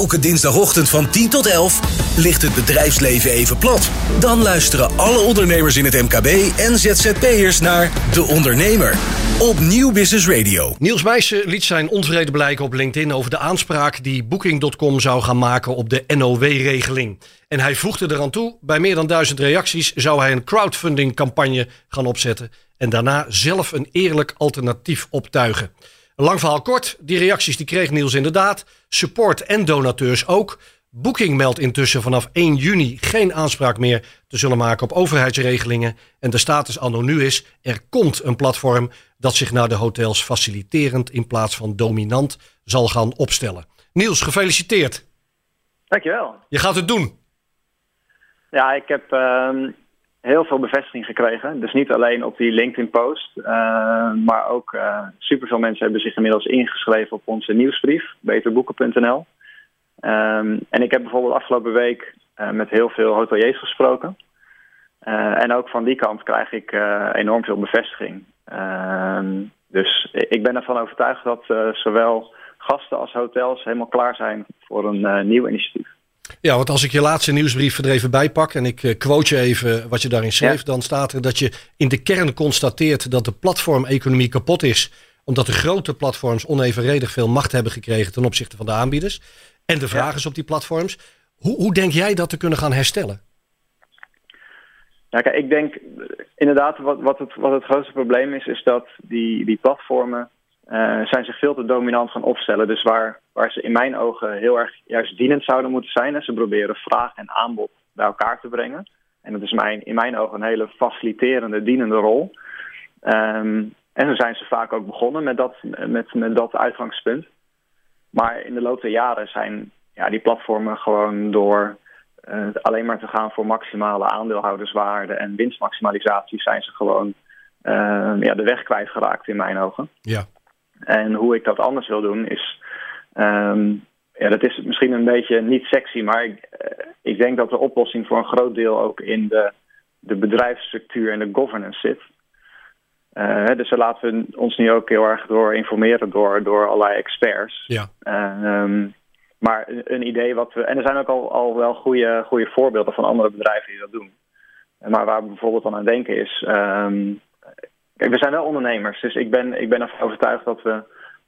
Elke dinsdagochtend van 10 tot 11 ligt het bedrijfsleven even plat. Dan luisteren alle ondernemers in het MKB en ZZP'ers naar De Ondernemer op Nieuw Business Radio. Niels Meijsen liet zijn onvrede blijken op LinkedIn over de aanspraak die Booking.com zou gaan maken op de NOW-regeling. En hij voegde eraan toe, bij meer dan duizend reacties zou hij een crowdfunding campagne gaan opzetten en daarna zelf een eerlijk alternatief optuigen. Lang verhaal kort, die reacties die kreeg Niels inderdaad. Support en donateurs ook. Booking meldt intussen vanaf 1 juni geen aanspraak meer te zullen maken op overheidsregelingen. En de status anno nu is, er komt een platform dat zich naar de hotels faciliterend in plaats van dominant zal gaan opstellen. Niels, gefeliciteerd. Dankjewel. Je gaat het doen. Ja, ik heb ehm, heel veel bevestiging gekregen. Dus niet alleen op die LinkedIn-post, uh, maar ook uh, superveel mensen hebben zich inmiddels ingeschreven op onze nieuwsbrief, beterboeken.nl. Um, en ik heb bijvoorbeeld afgelopen week uh, met heel veel hoteliers gesproken. en ook van die kant krijg ik enorm veel bevestiging. Ehm, dus ik ben ervan overtuigd dat zowel gasten als hotels helemaal klaar zijn voor een nieuw initiatief. Ja, want als ik je laatste nieuwsbrief er even bijpak en ik quote je even wat je daarin schreef, dan staat er dat je in de kern constateert dat de platformeconomie kapot is, omdat de grote platforms onevenredig veel macht hebben gekregen ten opzichte van de aanbieders en de vragers op die platforms. Hoe, hoe denk jij dat te kunnen gaan herstellen? Ja, kijk, ik denk inderdaad wat, wat, het, wat het grootste probleem is, is dat die, die platformen uh, zijn zich veel te dominant gaan opstellen. Dus waar, waar ze in mijn ogen heel erg juist dienend zouden moeten zijn. En ze proberen vraag en aanbod bij elkaar te brengen. En dat is mijn, in mijn ogen een hele faciliterende, dienende rol. Um, en zo zijn ze vaak ook begonnen met dat, met, met dat uitgangspunt. Maar in de loop der jaren zijn ja, die platformen gewoon door uh, alleen maar te gaan voor maximale aandeelhouderswaarde en winstmaximalisatie zijn ze gewoon uh, ja, de weg kwijtgeraakt in mijn ogen. Ja. En hoe ik dat anders wil doen is. Um, ja, dat is misschien een beetje niet sexy, maar ik, uh, ik denk dat de oplossing voor een groot deel ook in de, de bedrijfsstructuur en de governance zit. Uh, dus daar laten we ons nu ook heel erg door informeren door, door allerlei experts. Ja. Um, maar een idee wat we. En er zijn ook al, al wel goede, goede voorbeelden van andere bedrijven die dat doen. Maar waar we bijvoorbeeld aan aan denken is. Um, We zijn wel ondernemers, dus ik ben, ik ben ervan overtuigd dat we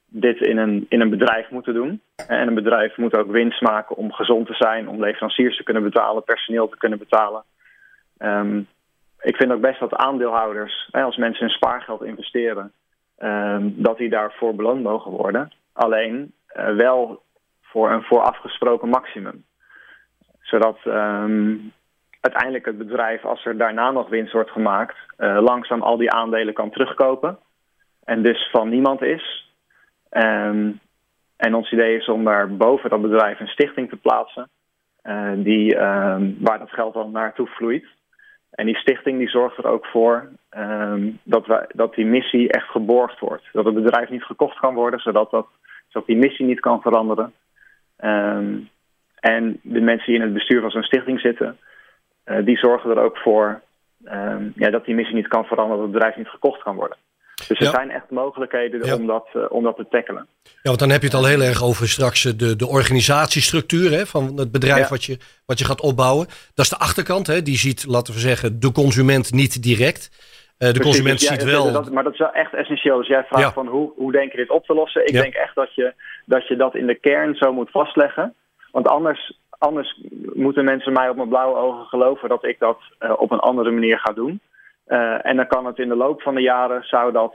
dit in een, in een bedrijf moeten doen. En een bedrijf moet ook winst maken om gezond te zijn, om leveranciers te kunnen betalen, personeel te kunnen betalen. Um, ik vind ook best dat aandeelhouders, als mensen hun spaargeld investeren, um, dat die daarvoor beloond mogen worden. Alleen uh, wel voor een voorafgesproken maximum. Zodat um, uiteindelijk het bedrijf, als er daarna nog winst wordt gemaakt, uh, langzaam al die aandelen kan terugkopen. En dus van niemand is. Um, en ons idee is om daar boven dat bedrijf een stichting te plaatsen. Uh, die, um, waar dat geld dan naartoe vloeit. En die stichting die zorgt er ook voor um, dat, wij, dat die missie echt geborgd wordt. Dat het bedrijf niet gekocht kan worden, zodat, dat, zodat die missie niet kan veranderen. En de mensen die in het bestuur van zo'n stichting zitten, uh, die zorgen er ook voor um, ja, dat die missie niet kan veranderen, dat het bedrijf niet gekocht kan worden. Dus er ja. zijn echt mogelijkheden ja. om, dat, uh, om dat te tackelen. Ja, want dan heb je het al heel erg over straks eh, de, de organisatiestructuur hè, van het bedrijf ja. wat, je, wat je gaat opbouwen. Dat is de achterkant, hè, die ziet, laten we zeggen, de consument niet direct. Uh, de Precies, consument dus ziet wel. Dat, maar dat is wel echt essentieel. Dus jij vraagt van hoe, hoe denk je dit op te lossen? Ik denk echt dat je, dat je dat in de kern zo moet vastleggen. Want anders anders moeten mensen mij op mijn blauwe ogen geloven dat ik dat uh, op een andere manier ga doen. Uh, en dan kan het in de loop van de jaren, zou dat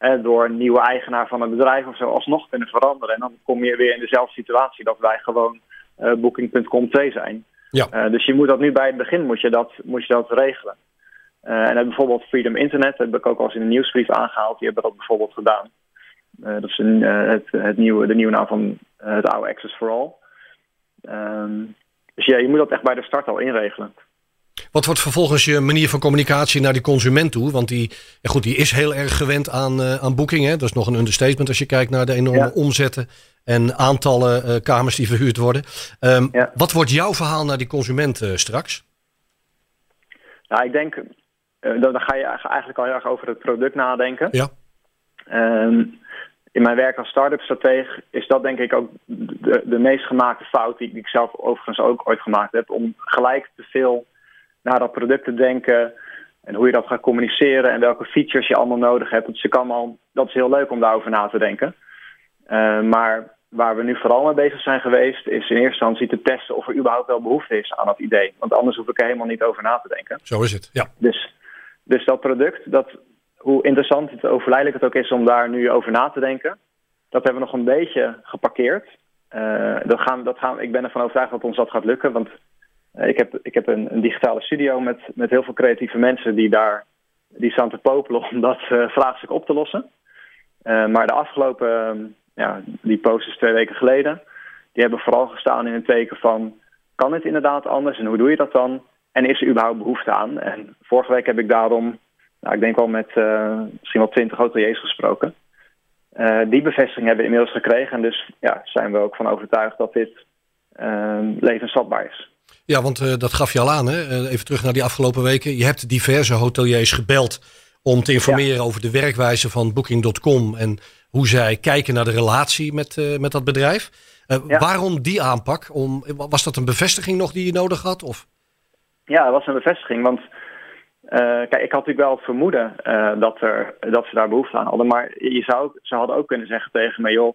uh, door een nieuwe eigenaar van een bedrijf of zo alsnog kunnen veranderen. En dan kom je weer in dezelfde situatie dat wij gewoon Booking.com 2 zijn. Ja. dus je moet dat nu bij het begin moet je dat, moet je dat regelen. en bijvoorbeeld Freedom Internet, dat heb ik ook al eens in een nieuwsbrief aangehaald. Die hebben dat bijvoorbeeld gedaan. dat is een, het, het nieuwe, de nieuwe naam van het oude Access for All. Um, dus ja, je moet dat echt bij de start al inregelen. Wat wordt vervolgens je manier van communicatie naar die consument toe? Want die, goed, die is heel erg gewend aan, uh, aan boekingen. Dat is nog een understatement als je kijkt naar de enorme ja. omzetten en aantallen uh, kamers die verhuurd worden. Um, ja. Wat wordt jouw verhaal naar die consument uh, straks? Nou, ik denk, dan ga je eigenlijk al heel erg over het product nadenken. Ja. Um, in mijn werk als start-up stratege is dat denk ik ook de, de meest gemaakte fout die, ik zelf overigens ook ooit gemaakt heb. Om gelijk te veel naar dat product te denken en hoe je dat gaat communiceren en welke features je allemaal nodig hebt. Dat is, allemaal, dat is heel leuk om daarover na te denken. Uh, maar waar we nu vooral mee bezig zijn geweest, is in eerste instantie te testen of er überhaupt wel behoefte is aan dat idee. Want anders hoef ik er helemaal niet over na te denken. Zo is het, ja. Dus, dus dat product, dat, hoe interessant het, hoe verleidelijk het ook is om daar nu over na te denken, dat hebben we nog een beetje geparkeerd. Uh, dat gaan, dat gaan, ik ben ervan overtuigd dat ons dat gaat lukken. Want uh, ik heb, ik heb een, een, digitale studio met, met heel veel creatieve mensen die daar die staan te popelen om dat uh, vraagstuk op te lossen. maar de afgelopen, ja, die post is twee weken geleden, die hebben vooral gestaan in het teken van, kan het inderdaad anders en hoe doe je dat dan? En is er überhaupt behoefte aan? En vorige week heb ik daarom nou, ik denk wel met uh, misschien wel twintig hoteliers gesproken. Uh, die bevestiging hebben we inmiddels gekregen. En dus ja, zijn we ook van overtuigd dat dit uh, levensvatbaar is. Ja, want dat gaf je al aan. Hè? even terug naar die afgelopen weken. Je hebt diverse hoteliers gebeld om te informeren over de werkwijze van Booking.com en hoe zij kijken naar de relatie met, met dat bedrijf. Ja. Waarom die aanpak? Om, was dat een bevestiging nog die je nodig had? Of? Ja, dat was een bevestiging. Want uh, kijk, ik had natuurlijk wel het vermoeden uh, dat, er, dat ze daar behoefte aan hadden. Maar je zou, ze hadden ook kunnen zeggen tegen me, joh,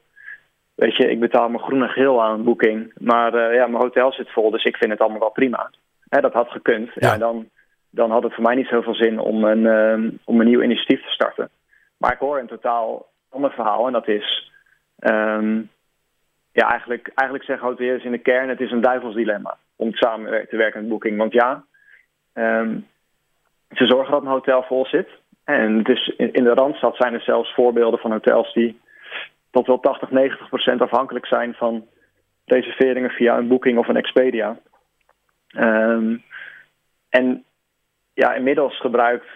weet je, ik betaal mijn groen en geel aan een boeking. Maar uh, ja, mijn hotel zit vol, dus ik vind het allemaal wel prima. Hè, dat had gekund. Ja. ja. dan, dan had het voor mij niet zoveel zin om een, om een nieuw initiatief te starten. Maar ik hoor een totaal ander verhaal en dat is... Um, ja, eigenlijk, eigenlijk zeggen hoteliers in de kern, het is een duivelsdilemma om samen te werken met Booking. Want ja, um, ze zorgen dat een hotel vol zit. En dus in de Randstad zijn er zelfs voorbeelden van hotels die tot wel 80, 90 procent afhankelijk zijn van reserveringen via een Booking of een Expedia. Um, en ja, inmiddels gebruikt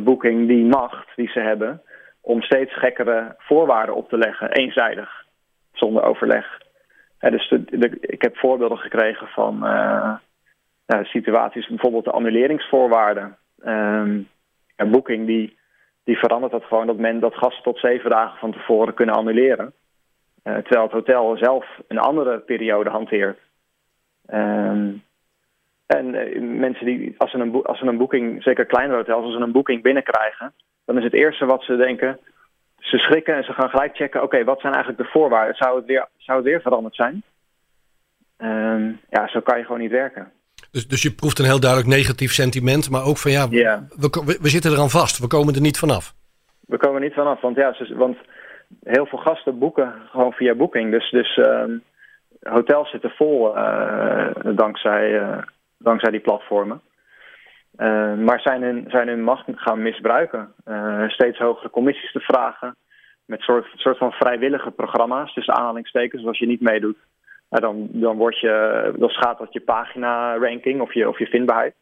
Booking die macht die ze hebben om steeds gekkere voorwaarden op te leggen, eenzijdig, zonder overleg. dus ik heb voorbeelden gekregen van uh, nou, situaties, bijvoorbeeld de annuleringsvoorwaarden. Um, een boeking die, die verandert dat gewoon dat men dat gasten tot zeven dagen van tevoren kunnen annuleren. Uh, terwijl het hotel zelf een andere periode hanteert. Um, en uh, mensen die, als ze, een als ze een boeking, zeker kleinere hotels, als ze een boeking binnenkrijgen, dan is het eerste wat ze denken, ze schrikken en ze gaan gelijk checken, oké, wat zijn eigenlijk de voorwaarden? Zou het weer, zou het weer veranderd zijn? Um, ja, zo kan je gewoon niet werken. Dus, dus je proeft een heel duidelijk negatief sentiment, maar ook van ja, yeah. we, we, zitten eraan vast, we komen er niet vanaf. We komen er niet vanaf, want ja, want heel veel gasten boeken gewoon via Booking. Dus, dus uh, hotels zitten vol uh, dankzij, uh, dankzij die platformen. Uh, maar zijn hun, zijn hun macht gaan misbruiken. steeds hogere commissies te vragen. Met soort, soort van vrijwillige programma's, tussen aanhalingstekens, als je niet meedoet nou, dan, dan, je, dan schaadt dat je pagina-ranking of je, of je vindbaarheid.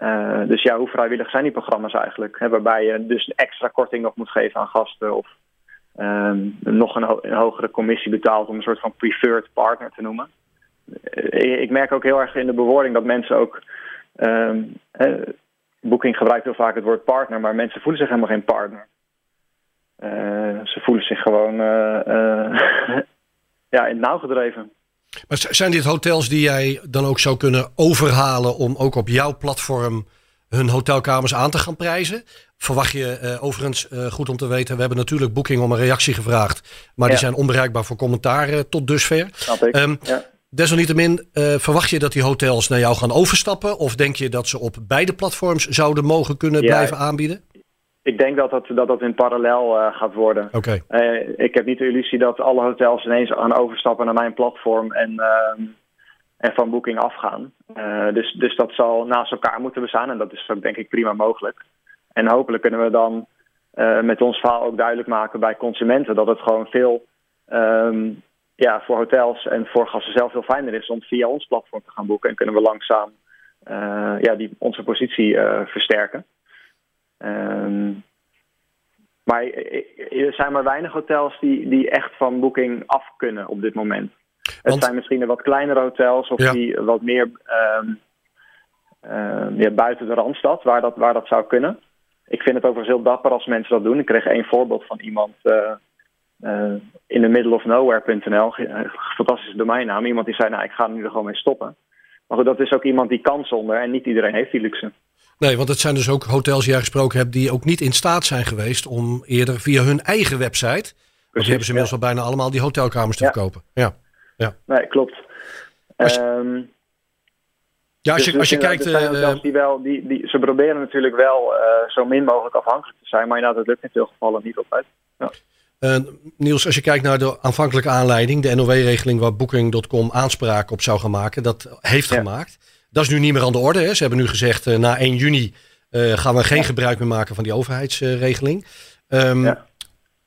Uh, dus ja, hoe vrijwillig zijn die programma's eigenlijk? Hè, waarbij je dus extra korting nog moet geven aan gasten of um, nog een, ho een, hogere commissie betaalt om een soort van preferred partner te noemen. Uh, ik merk ook heel erg in de bewoording dat mensen ook. Uh, Booking gebruikt heel vaak het woord partner, maar mensen voelen zich helemaal geen partner. ze voelen zich gewoon ja, in het nauw gedreven. Maar zijn dit hotels die jij dan ook zou kunnen overhalen om ook op jouw platform hun hotelkamers aan te gaan prijzen? Verwacht je uh, overigens, uh, goed om te weten, we hebben natuurlijk Booking om een reactie gevraagd, maar ja. die zijn onbereikbaar voor commentaar uh, tot dusver. Um, ja. Desalniettemin, verwacht je dat die hotels naar jou gaan overstappen? Of denk je dat ze op beide platforms zouden mogen kunnen ja, blijven aanbieden? Ik denk dat dat, dat, dat in parallel uh, gaat worden. Okay. Uh, ik heb niet de illusie dat alle hotels ineens gaan overstappen naar mijn platform en, uh, en van Booking afgaan. dus, dus dat zal naast elkaar moeten bestaan en dat is ook denk ik prima mogelijk. En hopelijk kunnen we dan met ons verhaal ook duidelijk maken bij consumenten dat het gewoon veel um, ja, voor hotels en voor gasten zelf veel fijner is om via ons platform te gaan boeken. En kunnen we langzaam ja, die, onze positie versterken. Um, maar er zijn maar weinig hotels die, die echt van boeking af kunnen op dit moment. Want... Het zijn misschien de wat kleinere hotels of ja. die wat meer um, uh, ja, buiten de Randstad, waar dat, waar dat zou kunnen. Ik vind het overigens heel dapper als mensen dat doen. Ik kreeg één voorbeeld van iemand uh, in the middle of nowhere.nl, fantastische domeinnaam. Iemand die zei, nou, ik ga nu er gewoon mee stoppen. Maar goed, dat is ook iemand die kan zonder en niet iedereen heeft die luxe. Nee, want het zijn dus ook hotels die jij gesproken hebt die ook niet in staat zijn geweest om eerder via hun eigen website, Precies, want die hebben ze inmiddels al bijna allemaal die hotelkamers te verkopen. Ja. ja. Nee, klopt. Als je, um, ja, als je, dus als je kijkt... Uh, die wel, die, die, ze proberen natuurlijk wel uh, zo min mogelijk afhankelijk te zijn, maar inderdaad, dat lukt in veel gevallen niet altijd. Ja. Uh, Niels, als je kijkt naar de aanvankelijke aanleiding, de NOW-regeling waar Booking.com aanspraak op zou gaan maken, dat heeft ja. gemaakt. Dat is nu niet meer aan de orde. Hè. Ze hebben nu gezegd, uh, na 1 juni uh, gaan we geen gebruik meer maken van die overheidsregeling. Um, ja.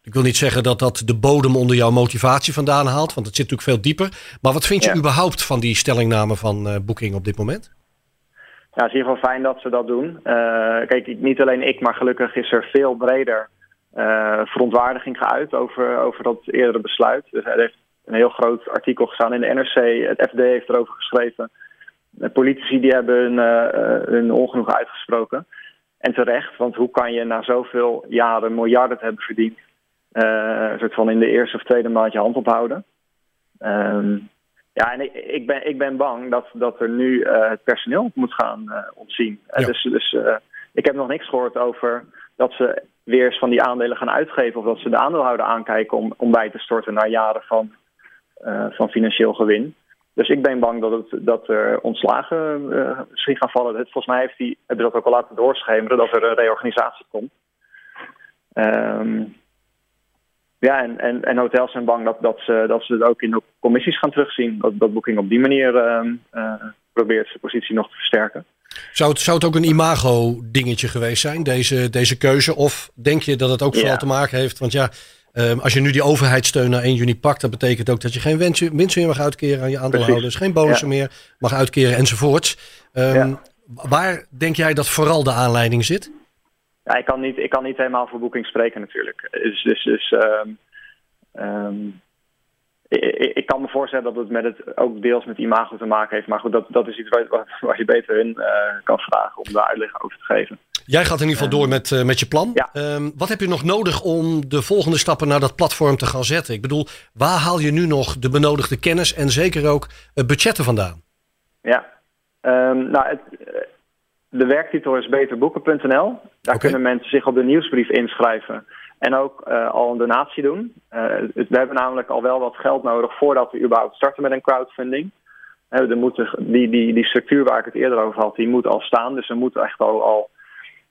Ik wil niet zeggen dat dat de bodem onder jouw motivatie vandaan haalt, want het zit natuurlijk veel dieper. Maar wat vind je überhaupt van die stellingname van Booking op dit moment? Ja, het is in ieder geval fijn dat ze dat doen. kijk, niet alleen ik, maar gelukkig is er veel breder uh, verontwaardiging geuit over, over dat eerdere besluit. Dus hij heeft een heel groot artikel gestaan in de NRC. Het FD heeft erover geschreven. Politici die hebben hun, uh, hun ongenoeg uitgesproken. En terecht, want hoe kan je na zoveel jaren miljarden hebben verdiend... Een soort van in de eerste of tweede maand je hand ophouden. Um, ja, en ik, ik, ben, ik ben bang dat, dat er nu uh, het personeel moet gaan uh, ontzien. Ja. Dus, dus uh, ik heb nog niks gehoord over dat ze weer eens van die aandelen gaan uitgeven. Of dat ze de aandeelhouder aankijken om, om bij te storten na jaren van, van financieel gewin. Dus ik ben bang dat, het, dat er ontslagen uh, misschien gaan vallen. Het, volgens mij heeft hij, hebben dat ook al laten doorschemeren dat er een reorganisatie komt. Um, ja, en, en, en, hotels zijn bang dat, dat, ze, dat ze het ook in de commissies gaan terugzien. Dat, dat Booking op die manier uh, probeert zijn positie nog te versterken. Zou het, zou het ook een imago-dingetje geweest zijn, deze, deze keuze? Of denk je dat het ook vooral ja. te maken heeft? Want ja, um, als je nu die overheidssteun naar 1 juni pakt, dat betekent ook dat je geen winst, meer mag uitkeren aan je aandeelhouders, geen bonussen ja. meer mag uitkeren enzovoorts. Um, ja. Waar denk jij dat vooral de aanleiding zit? Ja, ik kan niet, ik kan niet helemaal voor boeking spreken natuurlijk. Dus, dus, dus um, um, ik, ik, kan me voorstellen dat het met het ook deels met imago te maken heeft. Maar goed, dat, dat is iets waar, waar je beter in uh, kan vragen om daar uitleg over te geven. Jij gaat in ieder geval door met, uh, met je plan. Ja. Um, wat heb je nog nodig om de volgende stappen naar dat platform te gaan zetten? Ik bedoel, waar haal je nu nog de benodigde kennis en zeker ook budgetten vandaan? Ja, um, nou, het, de werktitel is beterboeken.nl. Daar okay. kunnen mensen zich op de nieuwsbrief inschrijven. En ook uh, al een donatie doen. Uh, we hebben namelijk al wel wat geld nodig voordat we überhaupt starten met een crowdfunding. Uh, er moet die, die, die structuur waar ik het eerder over had, die moet al staan. Dus er moeten echt al, al,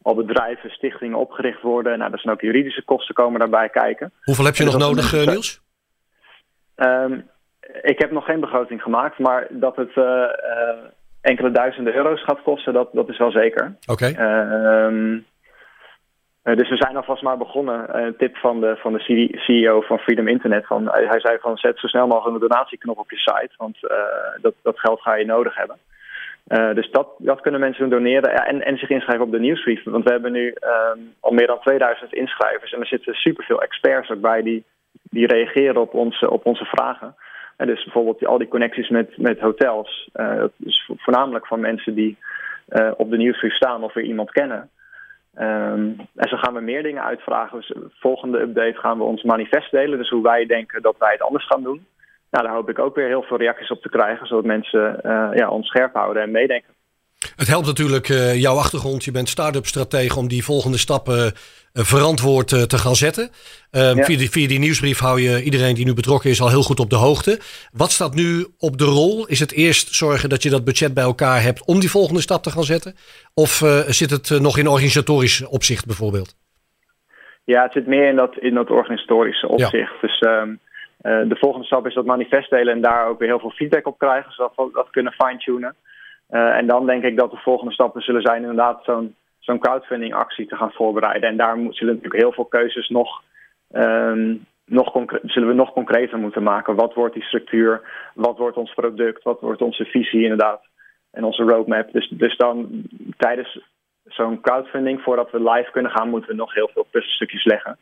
al bedrijven, stichtingen opgericht worden. Nou, er zijn ook juridische kosten komen daarbij kijken. Hoeveel heb je nog nodig, een... Niels? Um, ik heb nog geen begroting gemaakt, maar dat het enkele duizenden euro's gaat kosten, dat, dat is wel zeker. Oké. Okay. Um, uh, dus we zijn alvast maar begonnen. Een tip van de, van de CEO van Freedom Internet. Van, hij zei van zet zo snel mogelijk een donatieknop op je site. Want dat, dat geld ga je nodig hebben. Dus dat, dat kunnen mensen doneren ja, en, en zich inschrijven op de nieuwsbrief. Want we hebben nu um, al meer dan 2000 inschrijvers. En er zitten superveel experts ook bij die, die reageren op onze, op onze vragen. En dus bijvoorbeeld die, al die connecties met, met hotels. dat is voornamelijk van mensen die op de nieuwsbrief staan of weer iemand kennen. Um, en zo gaan we meer dingen uitvragen. Dus volgende update gaan we ons manifest delen. Dus hoe wij denken dat wij het anders gaan doen. Nou, daar hoop ik ook weer heel veel reacties op te krijgen. Zodat mensen uh, ja, ons scherp houden en meedenken. Het helpt natuurlijk uh, jouw achtergrond. Je bent start-up stratege om die volgende stappen uh, verantwoord te gaan zetten. Ja. Via, die, via die nieuwsbrief hou je iedereen die nu betrokken is al heel goed op de hoogte. Wat staat nu op de rol? Is het eerst zorgen dat je dat budget bij elkaar hebt om die volgende stap te gaan zetten? Of zit het nog in organisatorisch opzicht bijvoorbeeld? Ja, het zit meer in dat, in dat organisatorische opzicht. Ja. Dus um, de volgende stap is dat manifest delen en daar ook weer heel veel feedback op krijgen. Zodat we dat kunnen fine-tunen. Uh, en dan denk ik dat de volgende stappen zullen zijn inderdaad zo'n zo'n crowdfunding actie te gaan voorbereiden. En daar zullen natuurlijk heel veel keuzes nog, um, nog zullen we nog concreter moeten maken. Wat wordt die structuur? Wat wordt ons product? Wat wordt onze visie inderdaad? En onze roadmap. Dus, dus dan tijdens zo'n crowdfunding, voordat we live kunnen gaan, moeten we nog heel veel puzzelstukjes leggen.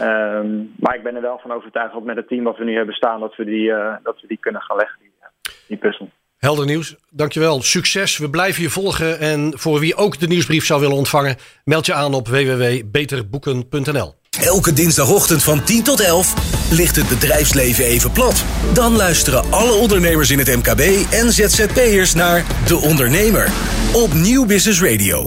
Um, maar ik ben er wel van overtuigd dat met het team wat we nu hebben staan, dat we die, uh, dat we die kunnen gaan leggen, die, die puzzel. Helder nieuws. Dankjewel. Succes. We blijven je volgen. En voor wie ook de nieuwsbrief zou willen ontvangen, meld je aan op www.beterboeken.nl. Elke dinsdagochtend van 10 tot 11 ligt het bedrijfsleven even plat. Dan luisteren alle ondernemers in het MKB en ZZP'ers naar De Ondernemer op Nieuw Business Radio.